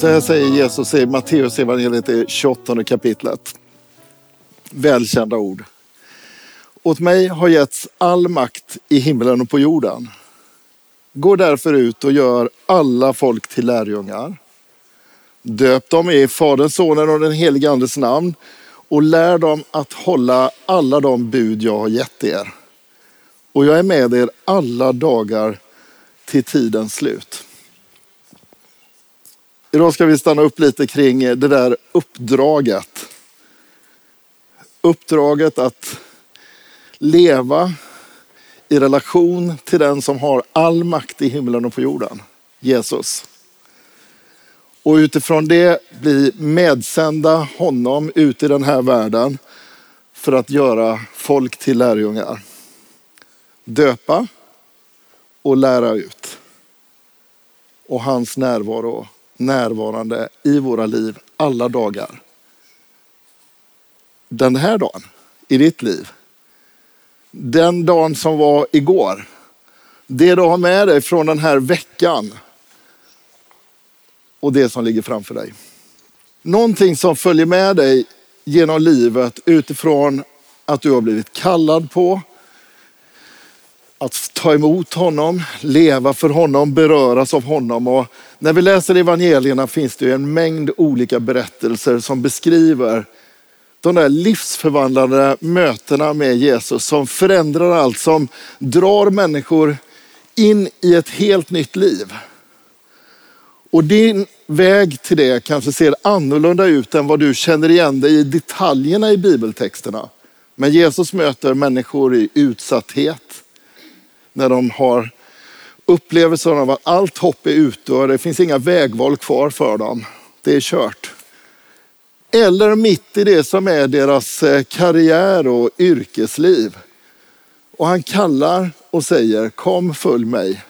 Så här säger Jesus i Matteus evangeliet i 28 kapitlet. Välkända ord. Åt mig har getts all makt i himlen och på jorden. Gå därför ut och gör alla folk till lärjungar. Döp dem i Faderns, Sonens och den helige Andes namn och lär dem att hålla alla de bud jag har gett er. Och jag är med er alla dagar till tidens slut. Idag ska vi stanna upp lite kring det där uppdraget. Uppdraget att leva i relation till den som har all makt i himlen och på jorden, Jesus. Och utifrån det bli medsända honom ut i den här världen för att göra folk till lärjungar. Döpa och lära ut. Och hans närvaro närvarande i våra liv alla dagar. Den här dagen i ditt liv. Den dagen som var igår. Det du har med dig från den här veckan. Och det som ligger framför dig. Någonting som följer med dig genom livet utifrån att du har blivit kallad på, att ta emot honom, leva för honom, beröras av honom. Och när vi läser evangelierna finns det en mängd olika berättelser som beskriver de där livsförvandlande mötena med Jesus som förändrar allt, som drar människor in i ett helt nytt liv. Och din väg till det kanske ser annorlunda ut än vad du känner igen dig i detaljerna i bibeltexterna. Men Jesus möter människor i utsatthet, när de har upplevelsen av att allt hopp är ute och det finns inga vägval kvar för dem. Det är kört. Eller mitt i det som är deras eh, karriär och yrkesliv. Och han kallar och säger kom följ mig.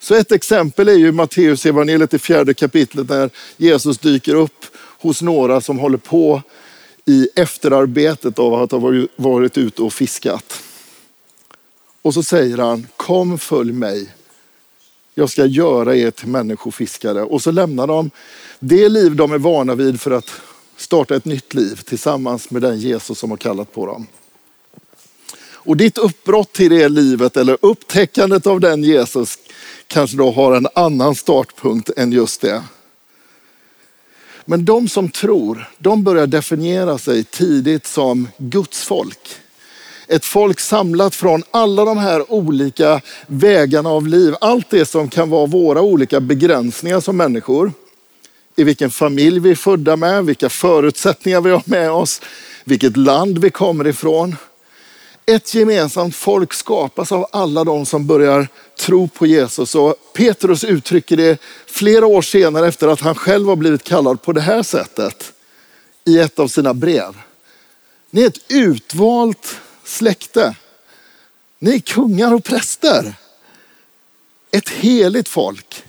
Så ett exempel är ju Matteus evangeliet i fjärde kapitlet när Jesus dyker upp hos några som håller på i efterarbetet av att ha varit ute och fiskat. Och så säger han, kom följ mig. Jag ska göra er till människofiskare. Och så lämnar de det liv de är vana vid för att starta ett nytt liv tillsammans med den Jesus som har kallat på dem. Och ditt uppbrott till det livet eller upptäckandet av den Jesus kanske då har en annan startpunkt än just det. Men de som tror, de börjar definiera sig tidigt som Guds folk ett folk samlat från alla de här olika vägarna av liv. Allt det som kan vara våra olika begränsningar som människor. I vilken familj vi är födda med, vilka förutsättningar vi har med oss, vilket land vi kommer ifrån. Ett gemensamt folk skapas av alla de som börjar tro på Jesus. Och Petrus uttrycker det flera år senare efter att han själv har blivit kallad på det här sättet i ett av sina brev. Ni är ett utvalt släkte. Ni är kungar och präster. Ett heligt folk.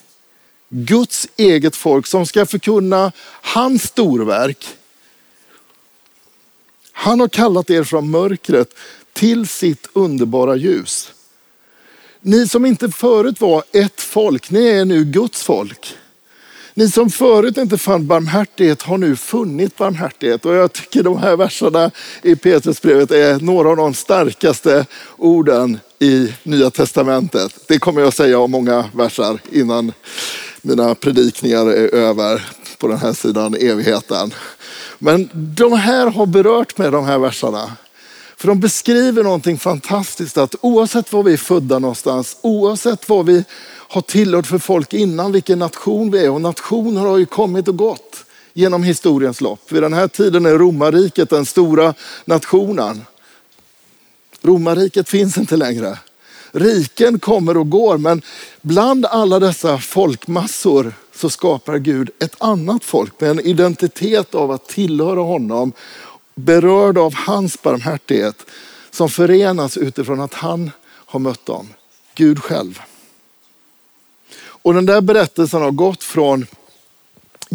Guds eget folk som ska förkunna hans storverk. Han har kallat er från mörkret till sitt underbara ljus. Ni som inte förut var ett folk, ni är nu Guds folk. Ni som förut inte fann barmhärtighet har nu funnit barmhärtighet. Och jag tycker de här verserna i Petrusbrevet är några av de starkaste orden i Nya Testamentet. Det kommer jag säga om många verser innan mina predikningar är över på den här sidan evigheten. Men de här har berört mig, de här verserna. För de beskriver någonting fantastiskt att oavsett var vi är födda någonstans, oavsett var vi har tillhört för folk innan, vilken nation vi är. Och nationer har ju kommit och gått genom historiens lopp. Vid den här tiden är romarriket den stora nationen. Romarriket finns inte längre. Riken kommer och går, men bland alla dessa folkmassor så skapar Gud ett annat folk med en identitet av att tillhöra honom, berörd av hans barmhärtighet, som förenas utifrån att han har mött dem, Gud själv. Och den där berättelsen har gått från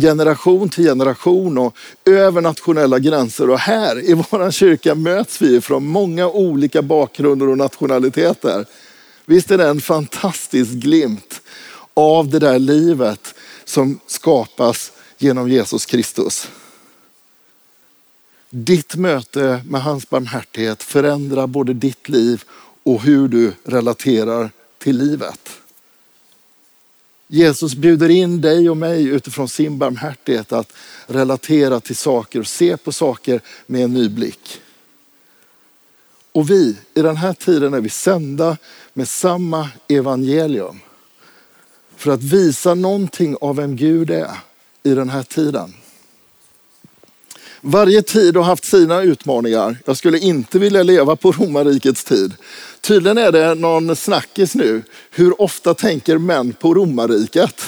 generation till generation och över nationella gränser. Och här i vår kyrka möts vi från många olika bakgrunder och nationaliteter. Visst är det en fantastisk glimt av det där livet som skapas genom Jesus Kristus. Ditt möte med hans barmhärtighet förändrar både ditt liv och hur du relaterar till livet. Jesus bjuder in dig och mig utifrån sin barmhärtighet att relatera till saker och se på saker med en ny blick. Och vi, i den här tiden är vi sända med samma evangelium för att visa någonting av vem Gud är i den här tiden. Varje tid har haft sina utmaningar. Jag skulle inte vilja leva på romarrikets tid. Tydligen är det någon snackis nu. Hur ofta tänker män på romarriket?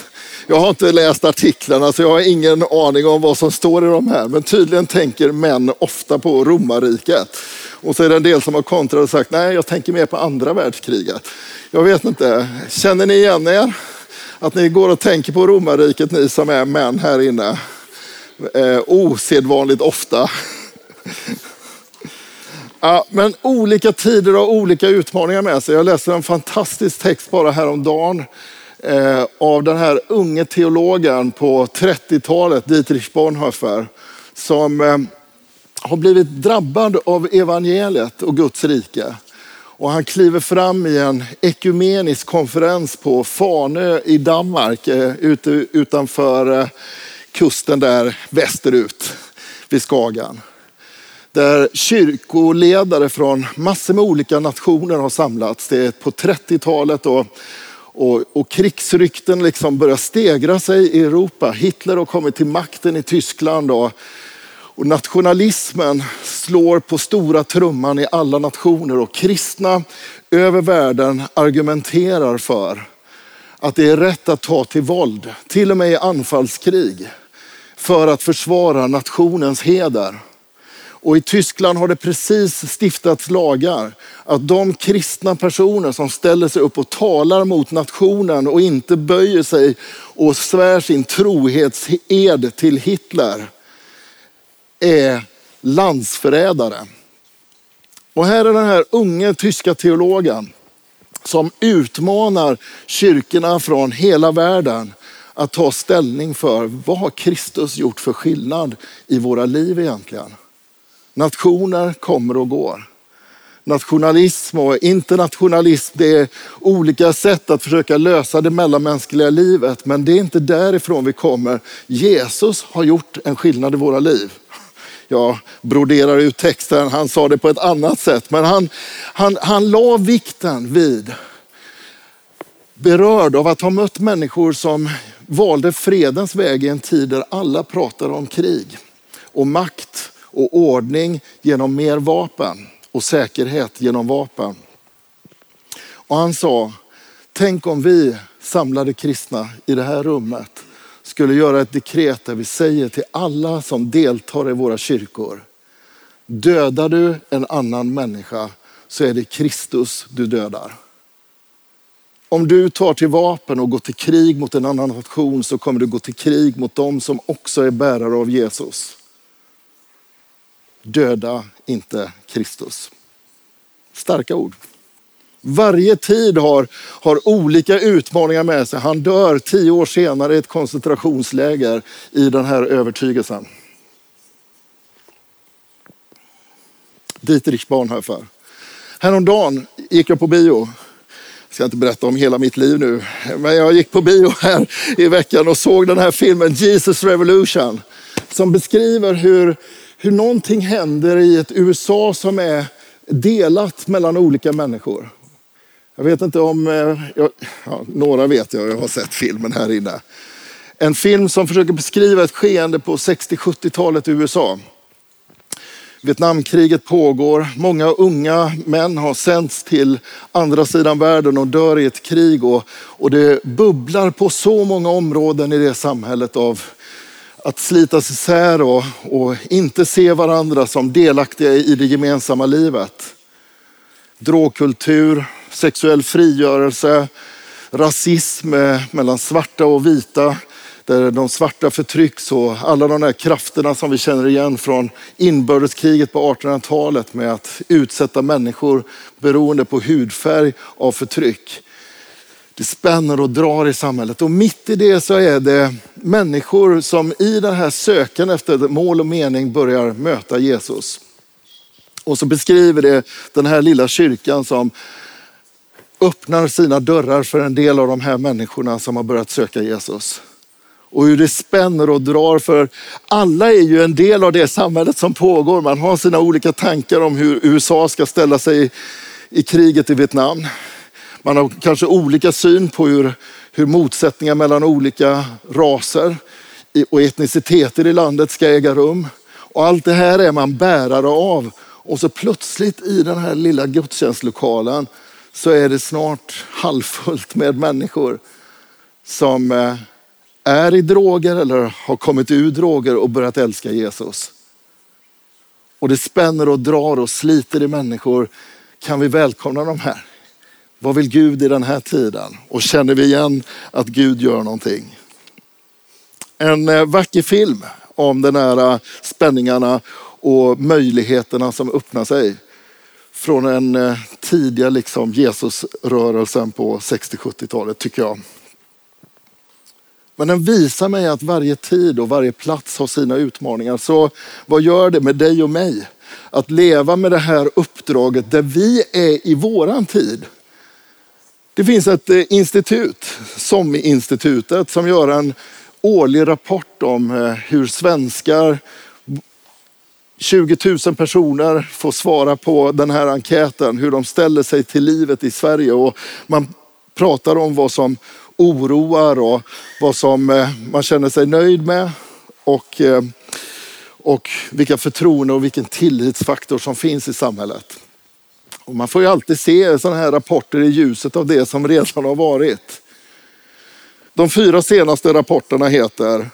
Jag har inte läst artiklarna så jag har ingen aning om vad som står i de här. Men tydligen tänker män ofta på romarriket. Och så är det en del som har kontrat och sagt, nej jag tänker mer på andra världskriget. Jag vet inte, känner ni igen er? Att ni går och tänker på romarriket, ni som är män här inne? Eh, osedvanligt ofta. Ja, men olika tider har olika utmaningar med sig. Jag läste en fantastisk text bara häromdagen eh, av den här unge teologen på 30-talet, Dietrich Bonhoeffer, som eh, har blivit drabbad av evangeliet och Guds rike. Och han kliver fram i en ekumenisk konferens på Fanö i Danmark, eh, ute, utanför eh, kusten där västerut vid Skagan. Där kyrkoledare från massor med olika nationer har samlats. Det är på 30-talet och, och, och krigsrykten liksom börjar stegra sig i Europa. Hitler har kommit till makten i Tyskland och, och nationalismen slår på stora trumman i alla nationer och kristna över världen argumenterar för att det är rätt att ta till våld, till och med i anfallskrig, för att försvara nationens heder. Och i Tyskland har det precis stiftats lagar att de kristna personer som ställer sig upp och talar mot nationen och inte böjer sig och svär sin trohetsed till Hitler är landsförrädare. Och här är den här unge tyska teologen som utmanar kyrkorna från hela världen att ta ställning för vad har Kristus gjort för skillnad i våra liv egentligen? Nationer kommer och går. Nationalism och internationalism, det är olika sätt att försöka lösa det mellanmänskliga livet. Men det är inte därifrån vi kommer. Jesus har gjort en skillnad i våra liv. Jag broderar ut texten, han sa det på ett annat sätt. Men han, han, han la vikten vid, berörd av att ha mött människor som valde fredens väg i en tid där alla pratade om krig och makt och ordning genom mer vapen och säkerhet genom vapen. Och han sa, tänk om vi samlade kristna i det här rummet skulle göra ett dekret där vi säger till alla som deltar i våra kyrkor, dödar du en annan människa så är det Kristus du dödar. Om du tar till vapen och går till krig mot en annan nation så kommer du gå till krig mot dem som också är bärare av Jesus. Döda inte Kristus. Starka ord. Varje tid har, har olika utmaningar med sig. Han dör tio år senare i ett koncentrationsläger i den här övertygelsen. Dietrich Bonhoeffer. Häromdagen gick jag på bio. Jag ska inte berätta om hela mitt liv nu, men jag gick på bio här i veckan och såg den här filmen Jesus Revolution som beskriver hur hur någonting händer i ett USA som är delat mellan olika människor. Jag vet inte om, eh, jag, ja, några vet jag, jag har sett filmen här inne. En film som försöker beskriva ett skeende på 60-70-talet i USA. Vietnamkriget pågår. Många unga män har sänts till andra sidan världen och dör i ett krig. Och, och det bubblar på så många områden i det samhället av att slitas isär och, och inte se varandra som delaktiga i det gemensamma livet. Drogkultur, sexuell frigörelse, rasism eh, mellan svarta och vita, där de svarta förtrycks och alla de där krafterna som vi känner igen från inbördeskriget på 1800-talet med att utsätta människor beroende på hudfärg av förtryck. Det spänner och drar i samhället och mitt i det så är det människor som i den här söken efter mål och mening börjar möta Jesus. Och så beskriver det den här lilla kyrkan som öppnar sina dörrar för en del av de här människorna som har börjat söka Jesus. Och hur det spänner och drar för alla är ju en del av det samhället som pågår. Man har sina olika tankar om hur USA ska ställa sig i kriget i Vietnam. Man har kanske olika syn på hur, hur motsättningar mellan olika raser och etniciteter i landet ska äga rum. Och allt det här är man bärare av. Och så plötsligt i den här lilla gudstjänstlokalen så är det snart halvfullt med människor som eh, är i droger eller har kommit ur droger och börjat älska Jesus. Och det spänner och drar och sliter i människor. Kan vi välkomna de här? Vad vill Gud i den här tiden? Och känner vi igen att Gud gör någonting? En eh, vacker film om de här spänningarna och möjligheterna som öppnar sig från den eh, tidiga liksom Jesusrörelsen på 60-70-talet tycker jag. Men den visar mig att varje tid och varje plats har sina utmaningar. Så vad gör det med dig och mig? Att leva med det här uppdraget där vi är i våran tid. Det finns ett eh, institut, SOM-institutet, som gör en årlig rapport om eh, hur svenskar 20 000 personer får svara på den här enkäten, hur de ställer sig till livet i Sverige. Och man pratar om vad som oroar och vad som eh, man känner sig nöjd med. Och, och vilka förtroende och vilken tillitsfaktor som finns i samhället. Och man får ju alltid se sådana här rapporter i ljuset av det som redan har varit. De fyra senaste rapporterna heter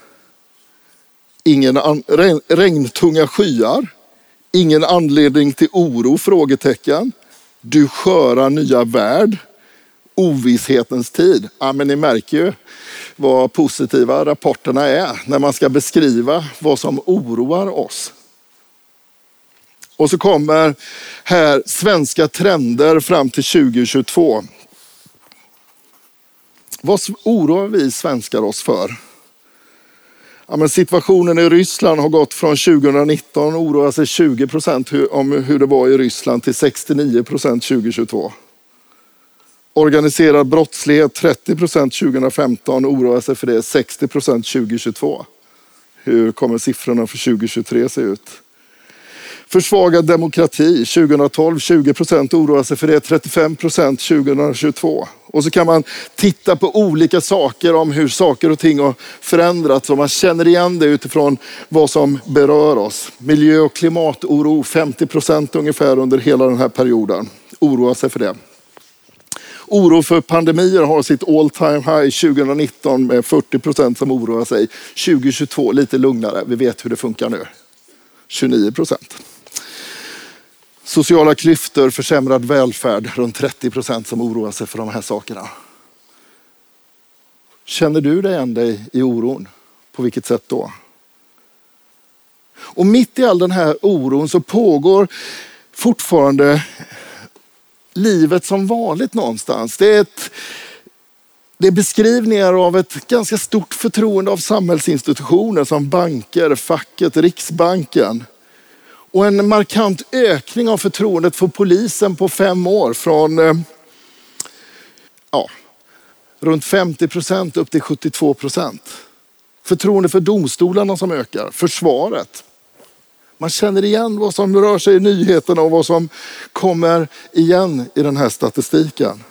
Ingen an, regn, regntunga skyar. Ingen anledning till oro? frågetecken. Du sköra nya värld. Ovisshetens tid. Ja, men ni märker ju vad positiva rapporterna är när man ska beskriva vad som oroar oss. Och så kommer här svenska trender fram till 2022. Vad oroar vi svenskar oss för? Ja, men situationen i Ryssland har gått från 2019 oroar sig 20 procent om hur det var i Ryssland till 69 procent 2022. Organiserad brottslighet 30 procent 2015, oroar sig för det 60 procent 2022. Hur kommer siffrorna för 2023 se ut? Försvagad demokrati 2012, 20 procent oroar sig för det, 35 procent 2022. Och så kan man titta på olika saker om hur saker och ting har förändrats och man känner igen det utifrån vad som berör oss. Miljö och klimatoro 50 procent ungefär under hela den här perioden. Oroar sig för det. Oro för pandemier har sitt all time high 2019 med 40 procent som oroar sig. 2022 lite lugnare, vi vet hur det funkar nu. 29 procent. Sociala klyftor, försämrad välfärd, runt 30 procent som oroar sig för de här sakerna. Känner du dig igen dig i oron? På vilket sätt då? Och mitt i all den här oron så pågår fortfarande livet som vanligt någonstans. Det är, ett, det är beskrivningar av ett ganska stort förtroende av samhällsinstitutioner som banker, facket, Riksbanken. Och en markant ökning av förtroendet för polisen på fem år från eh, ja, runt 50 procent upp till 72 procent. Förtroende för domstolarna som ökar, försvaret. Man känner igen vad som rör sig i nyheterna och vad som kommer igen i den här statistiken.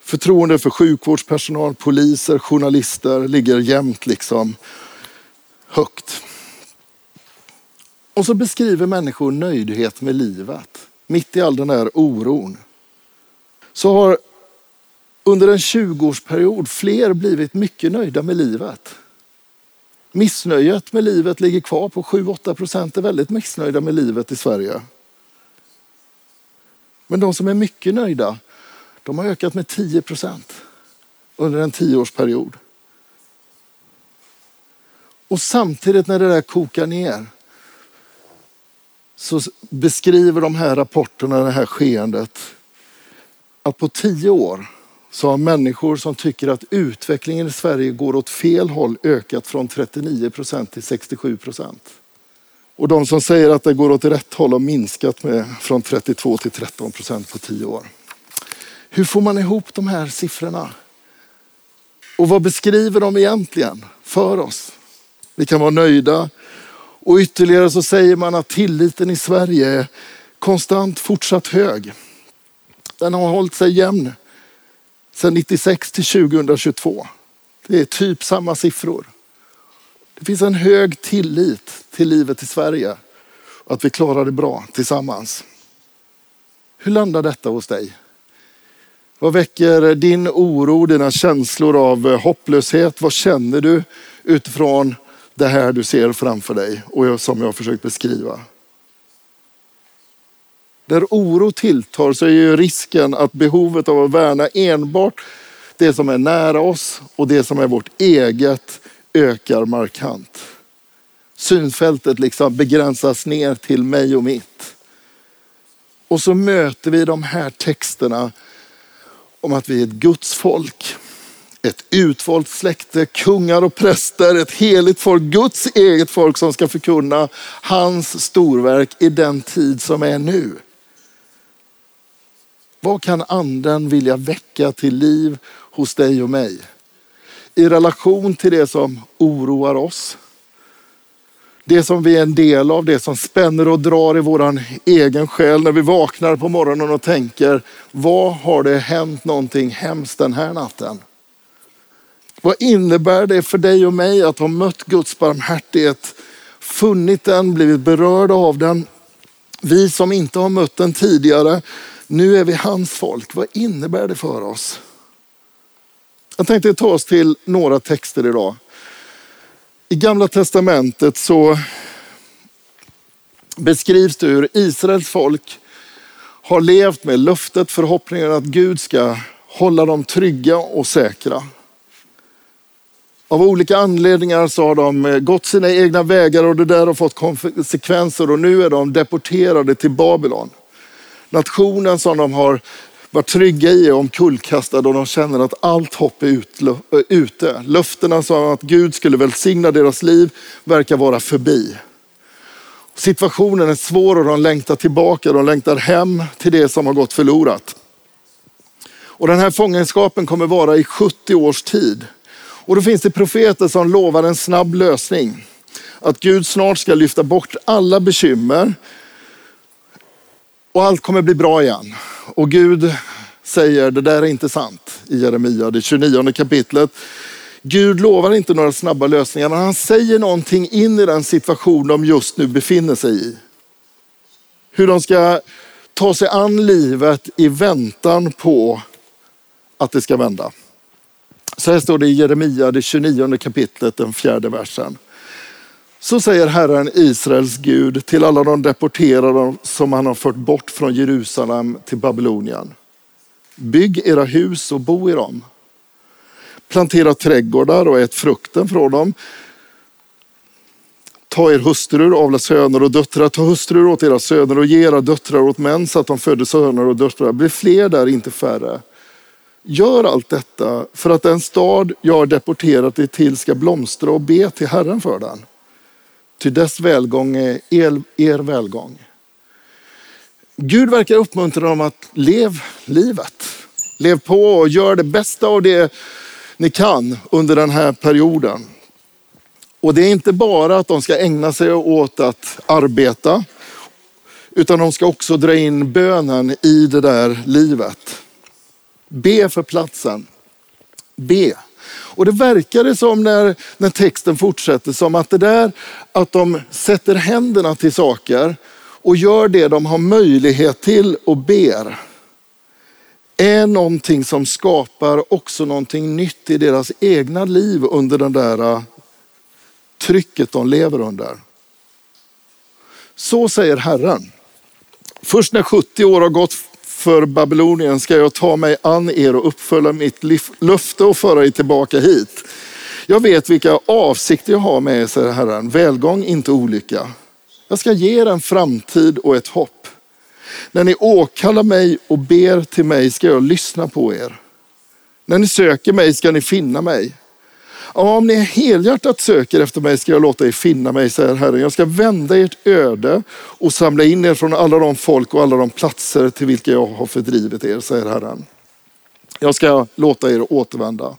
Förtroende för sjukvårdspersonal, poliser, journalister ligger jämnt liksom högt. Och så beskriver människor nöjdhet med livet. Mitt i all den här oron. Så har under en 20-årsperiod fler blivit mycket nöjda med livet. Missnöjet med livet ligger kvar på 7-8 procent är väldigt missnöjda med livet i Sverige. Men de som är mycket nöjda, de har ökat med 10 procent under en tioårsperiod. Och samtidigt när det där kokar ner så beskriver de här rapporterna det här skeendet att på tio år så har människor som tycker att utvecklingen i Sverige går åt fel håll ökat från 39 procent till 67 procent. Och de som säger att det går åt rätt håll har minskat med från 32 till 13 procent på tio år. Hur får man ihop de här siffrorna? Och vad beskriver de egentligen för oss? Vi kan vara nöjda. Och ytterligare så säger man att tilliten i Sverige är konstant fortsatt hög. Den har hållit sig jämn sedan 96 till 2022. Det är typ samma siffror. Det finns en hög tillit till livet i Sverige och att vi klarar det bra tillsammans. Hur landar detta hos dig? Vad väcker din oro, dina känslor av hopplöshet? Vad känner du utifrån det här du ser framför dig och som jag har försökt beskriva? Där oro tilltar så är ju risken att behovet av att värna enbart det som är nära oss och det som är vårt eget ökar markant. Synfältet liksom begränsas ner till mig och mitt. Och så möter vi de här texterna om att vi är ett Guds folk. Ett utvalt släkte, kungar och präster, ett heligt folk, Guds eget folk som ska förkunna hans storverk i den tid som är nu. Vad kan anden vilja väcka till liv hos dig och mig? I relation till det som oroar oss. Det som vi är en del av, det som spänner och drar i vår egen själ när vi vaknar på morgonen och tänker, vad har det hänt någonting hemskt den här natten? Vad innebär det för dig och mig att ha mött Guds barmhärtighet, funnit den, blivit berörda av den? Vi som inte har mött den tidigare, nu är vi hans folk. Vad innebär det för oss? Jag tänkte ta oss till några texter idag. I gamla testamentet så beskrivs det hur Israels folk har levt med löftet, förhoppningen att Gud ska hålla dem trygga och säkra. Av olika anledningar så har de eh, gått sina egna vägar och det där har fått konsekvenser och nu är de deporterade till Babylon. Nationen som de har varit trygga i är omkullkastad och de känner att allt hopp är eh, ute. Löftena alltså som att Gud skulle välsigna deras liv verkar vara förbi. Situationen är svår och de längtar tillbaka, de längtar hem till det som har gått förlorat. Och den här fångenskapen kommer vara i 70 års tid. Och då finns det profeter som lovar en snabb lösning. Att Gud snart ska lyfta bort alla bekymmer och allt kommer bli bra igen. Och Gud säger, det där är inte sant i Jeremia, det 29 kapitlet. Gud lovar inte några snabba lösningar, men han säger någonting in i den situation de just nu befinner sig i. Hur de ska ta sig an livet i väntan på att det ska vända. Så här står det i Jeremia, det 29 kapitlet, den fjärde versen. Så säger Herren Israels Gud till alla de deporterade som han har fört bort från Jerusalem till Babylonien. Bygg era hus och bo i dem. Plantera trädgårdar och ät frukten från dem. Ta er hustrur, avla söner och döttrar. Ta hustrur åt era söner och ge era döttrar åt män så att de föder söner och döttrar. Bli fler där, inte färre. Gör allt detta för att den stad jag har deporterat dig till ska blomstra och be till Herren för den. Ty dess välgång är er, er välgång. Gud verkar uppmuntra dem att lev livet. Lev på och gör det bästa av det ni kan under den här perioden. Och det är inte bara att de ska ägna sig åt att arbeta, utan de ska också dra in bönen i det där livet. Be för platsen. Be Och det verkade som när, när texten fortsätter som att det där att de sätter händerna till saker och gör det de har möjlighet till och ber är någonting som skapar också någonting nytt i deras egna liv under det där äh, trycket de lever under. Så säger Herren. Först när 70 år har gått för Babylonien ska jag ta mig an er och uppfylla mitt löfte och föra er tillbaka hit. Jag vet vilka avsikter jag har med er, säger Herren. Välgång, inte olycka. Jag ska ge er en framtid och ett hopp. När ni åkallar mig och ber till mig ska jag lyssna på er. När ni söker mig ska ni finna mig. Ja, om ni helhjärtat söker efter mig ska jag låta er finna mig, säger Herren. Jag ska vända ert öde och samla in er från alla de folk och alla de platser till vilka jag har fördrivit er, säger Herren. Jag ska låta er återvända.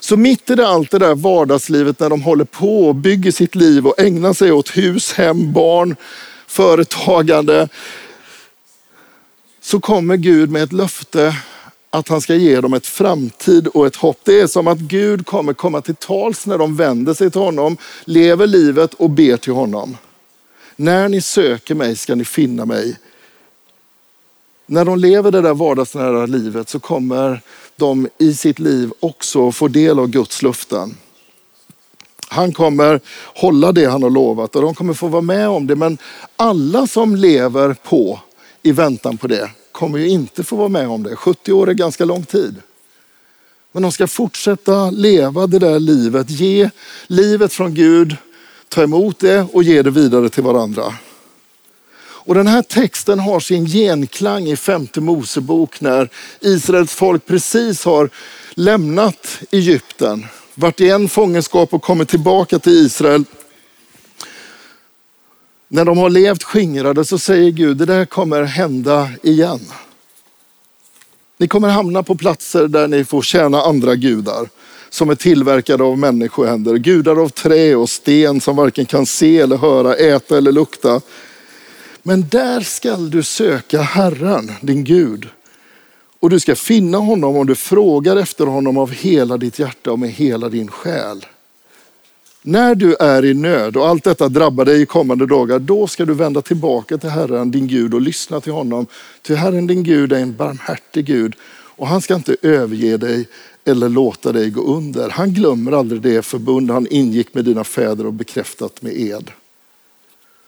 Så mitt i det, allt det där vardagslivet när de håller på och bygger sitt liv och ägnar sig åt hus, hem, barn, företagande. Så kommer Gud med ett löfte att han ska ge dem ett framtid och ett hopp. Det är som att Gud kommer komma till tals när de vänder sig till honom, lever livet och ber till honom. När ni söker mig ska ni finna mig. När de lever det där vardagsnära livet så kommer de i sitt liv också få del av Guds luften. Han kommer hålla det han har lovat och de kommer få vara med om det. Men alla som lever på i väntan på det kommer ju inte få vara med om det. 70 år är ganska lång tid. Men de ska fortsätta leva det där livet, ge livet från Gud, ta emot det och ge det vidare till varandra. Och den här texten har sin genklang i femte Mosebok när Israels folk precis har lämnat Egypten, varit i en fångenskap och kommit tillbaka till Israel. När de har levt skingrade så säger Gud, det där kommer hända igen. Ni kommer hamna på platser där ni får tjäna andra gudar som är tillverkade av människohänder. Gudar av trä och sten som varken kan se eller höra, äta eller lukta. Men där skall du söka Herren, din Gud. Och du ska finna honom om du frågar efter honom av hela ditt hjärta och med hela din själ. När du är i nöd och allt detta drabbar dig i kommande dagar, då ska du vända tillbaka till Herren din Gud och lyssna till honom. Ty Herren din Gud är en barmhärtig Gud och han ska inte överge dig eller låta dig gå under. Han glömmer aldrig det förbund han ingick med dina fäder och bekräftat med ed.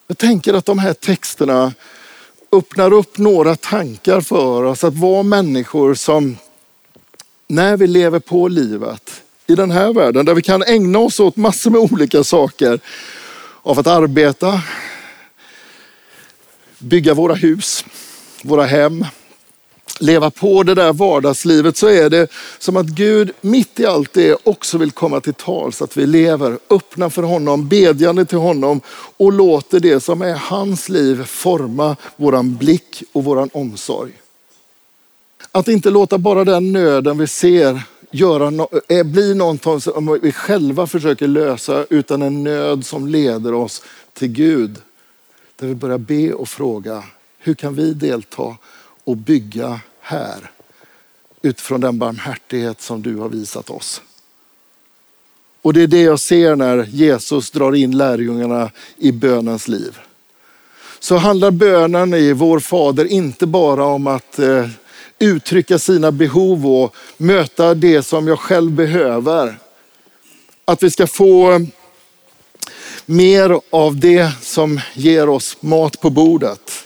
Jag tänker att de här texterna öppnar upp några tankar för oss att vara människor som när vi lever på livet i den här världen där vi kan ägna oss åt massor med olika saker. Av att arbeta, bygga våra hus, våra hem, leva på det där vardagslivet så är det som att Gud mitt i allt det också vill komma till tals. Att vi lever öppna för honom, bedjande till honom och låter det som är hans liv forma våran blick och våran omsorg. Att inte låta bara den nöden vi ser göra no eh, bli någonting som vi själva försöker lösa utan en nöd som leder oss till Gud. Där vi börjar be och fråga, hur kan vi delta och bygga här utifrån den barmhärtighet som du har visat oss. Och det är det jag ser när Jesus drar in lärjungarna i bönens liv. Så handlar bönen i vår Fader inte bara om att eh, uttrycka sina behov och möta det som jag själv behöver. Att vi ska få mer av det som ger oss mat på bordet.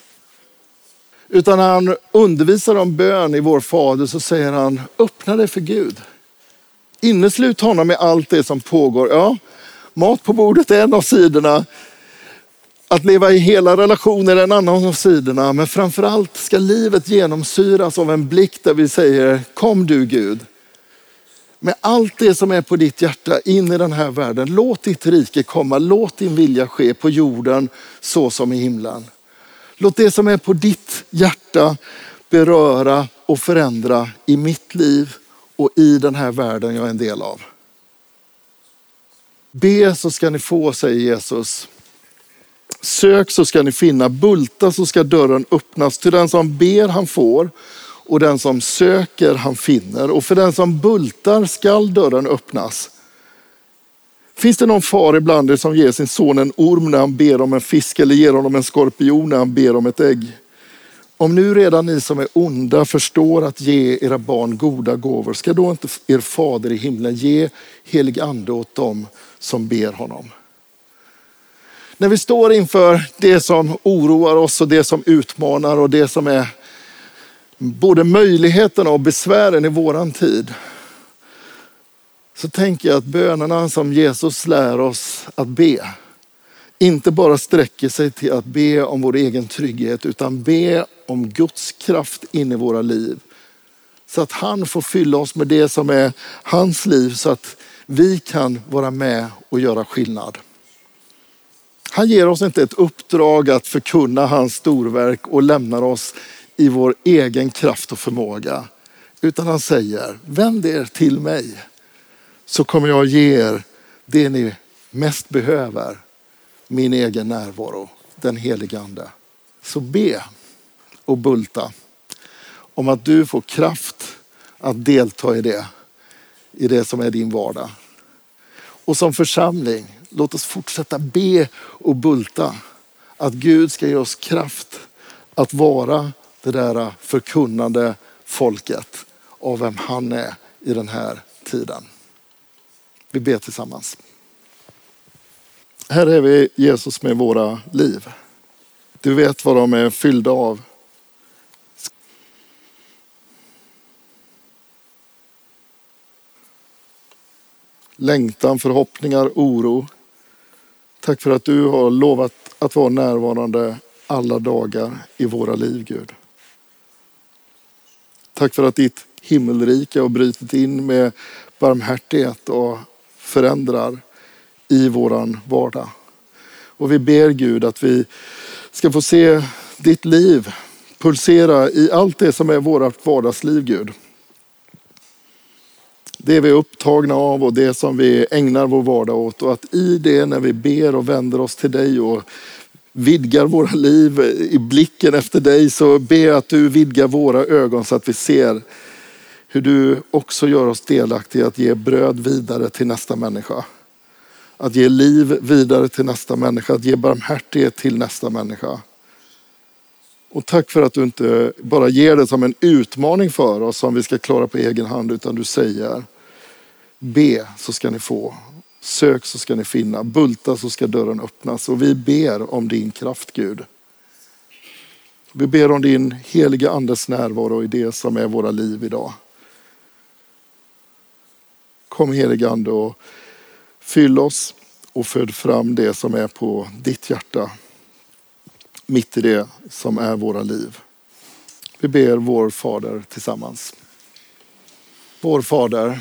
Utan när han undervisar om bön i vår Fader så säger han, öppna dig för Gud. Inneslut honom i allt det som pågår. Ja, mat på bordet är en av sidorna. Att leva i hela relationer är en annan av sidorna. Men framförallt ska livet genomsyras av en blick där vi säger, kom du Gud. Med allt det som är på ditt hjärta in i den här världen. Låt ditt rike komma, låt din vilja ske på jorden så som i himlen. Låt det som är på ditt hjärta beröra och förändra i mitt liv och i den här världen jag är en del av. Be så ska ni få, säger Jesus. Sök så ska ni finna, bulta så ska dörren öppnas. Till den som ber han får och den som söker han finner och för den som bultar skall dörren öppnas. Finns det någon far ibland er som ger sin son en orm när han ber om en fisk eller ger honom en skorpion när han ber om ett ägg? Om nu redan ni som är onda förstår att ge era barn goda gåvor, ska då inte er fader i himlen ge helig ande åt dem som ber honom? När vi står inför det som oroar oss och det som utmanar och det som är både möjligheterna och besvären i våran tid. Så tänker jag att bönerna som Jesus lär oss att be, inte bara sträcker sig till att be om vår egen trygghet, utan be om Guds kraft in i våra liv. Så att han får fylla oss med det som är hans liv, så att vi kan vara med och göra skillnad. Han ger oss inte ett uppdrag att förkunna hans storverk och lämnar oss i vår egen kraft och förmåga. Utan han säger, vänd er till mig så kommer jag ge er det ni mest behöver. Min egen närvaro, den helige ande. Så be och bulta om att du får kraft att delta i det, i det som är din vardag. Och som församling, låt oss fortsätta be och bulta att Gud ska ge oss kraft att vara det där förkunnande folket av vem han är i den här tiden. Vi ber tillsammans. Här är vi Jesus med våra liv. Du vet vad de är fyllda av. Längtan, förhoppningar, oro. Tack för att du har lovat att vara närvarande alla dagar i våra liv, Gud. Tack för att ditt himmelrike har brutit in med barmhärtighet och förändrar i våran vardag. Och vi ber Gud att vi ska få se ditt liv pulsera i allt det som är vårt vardagsliv Gud. Det vi är upptagna av och det som vi ägnar vår vardag åt och att i det när vi ber och vänder oss till dig och vidgar våra liv i blicken efter dig så ber jag att du vidgar våra ögon så att vi ser hur du också gör oss delaktiga att ge bröd vidare till nästa människa. Att ge liv vidare till nästa människa, att ge barmhärtighet till nästa människa. Och tack för att du inte bara ger det som en utmaning för oss som vi ska klara på egen hand, utan du säger be så ska ni få. Sök så ska ni finna. Bulta så ska dörren öppnas. Och vi ber om din kraft Gud. Vi ber om din heliga andes närvaro i det som är våra liv idag. Kom heliga ande och fyll oss och föd fram det som är på ditt hjärta. Mitt i det som är våra liv. Vi ber vår Fader tillsammans. Vår Fader,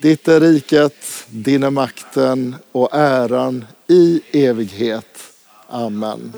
Ditt är riket, din är makten och äran i evighet. Amen.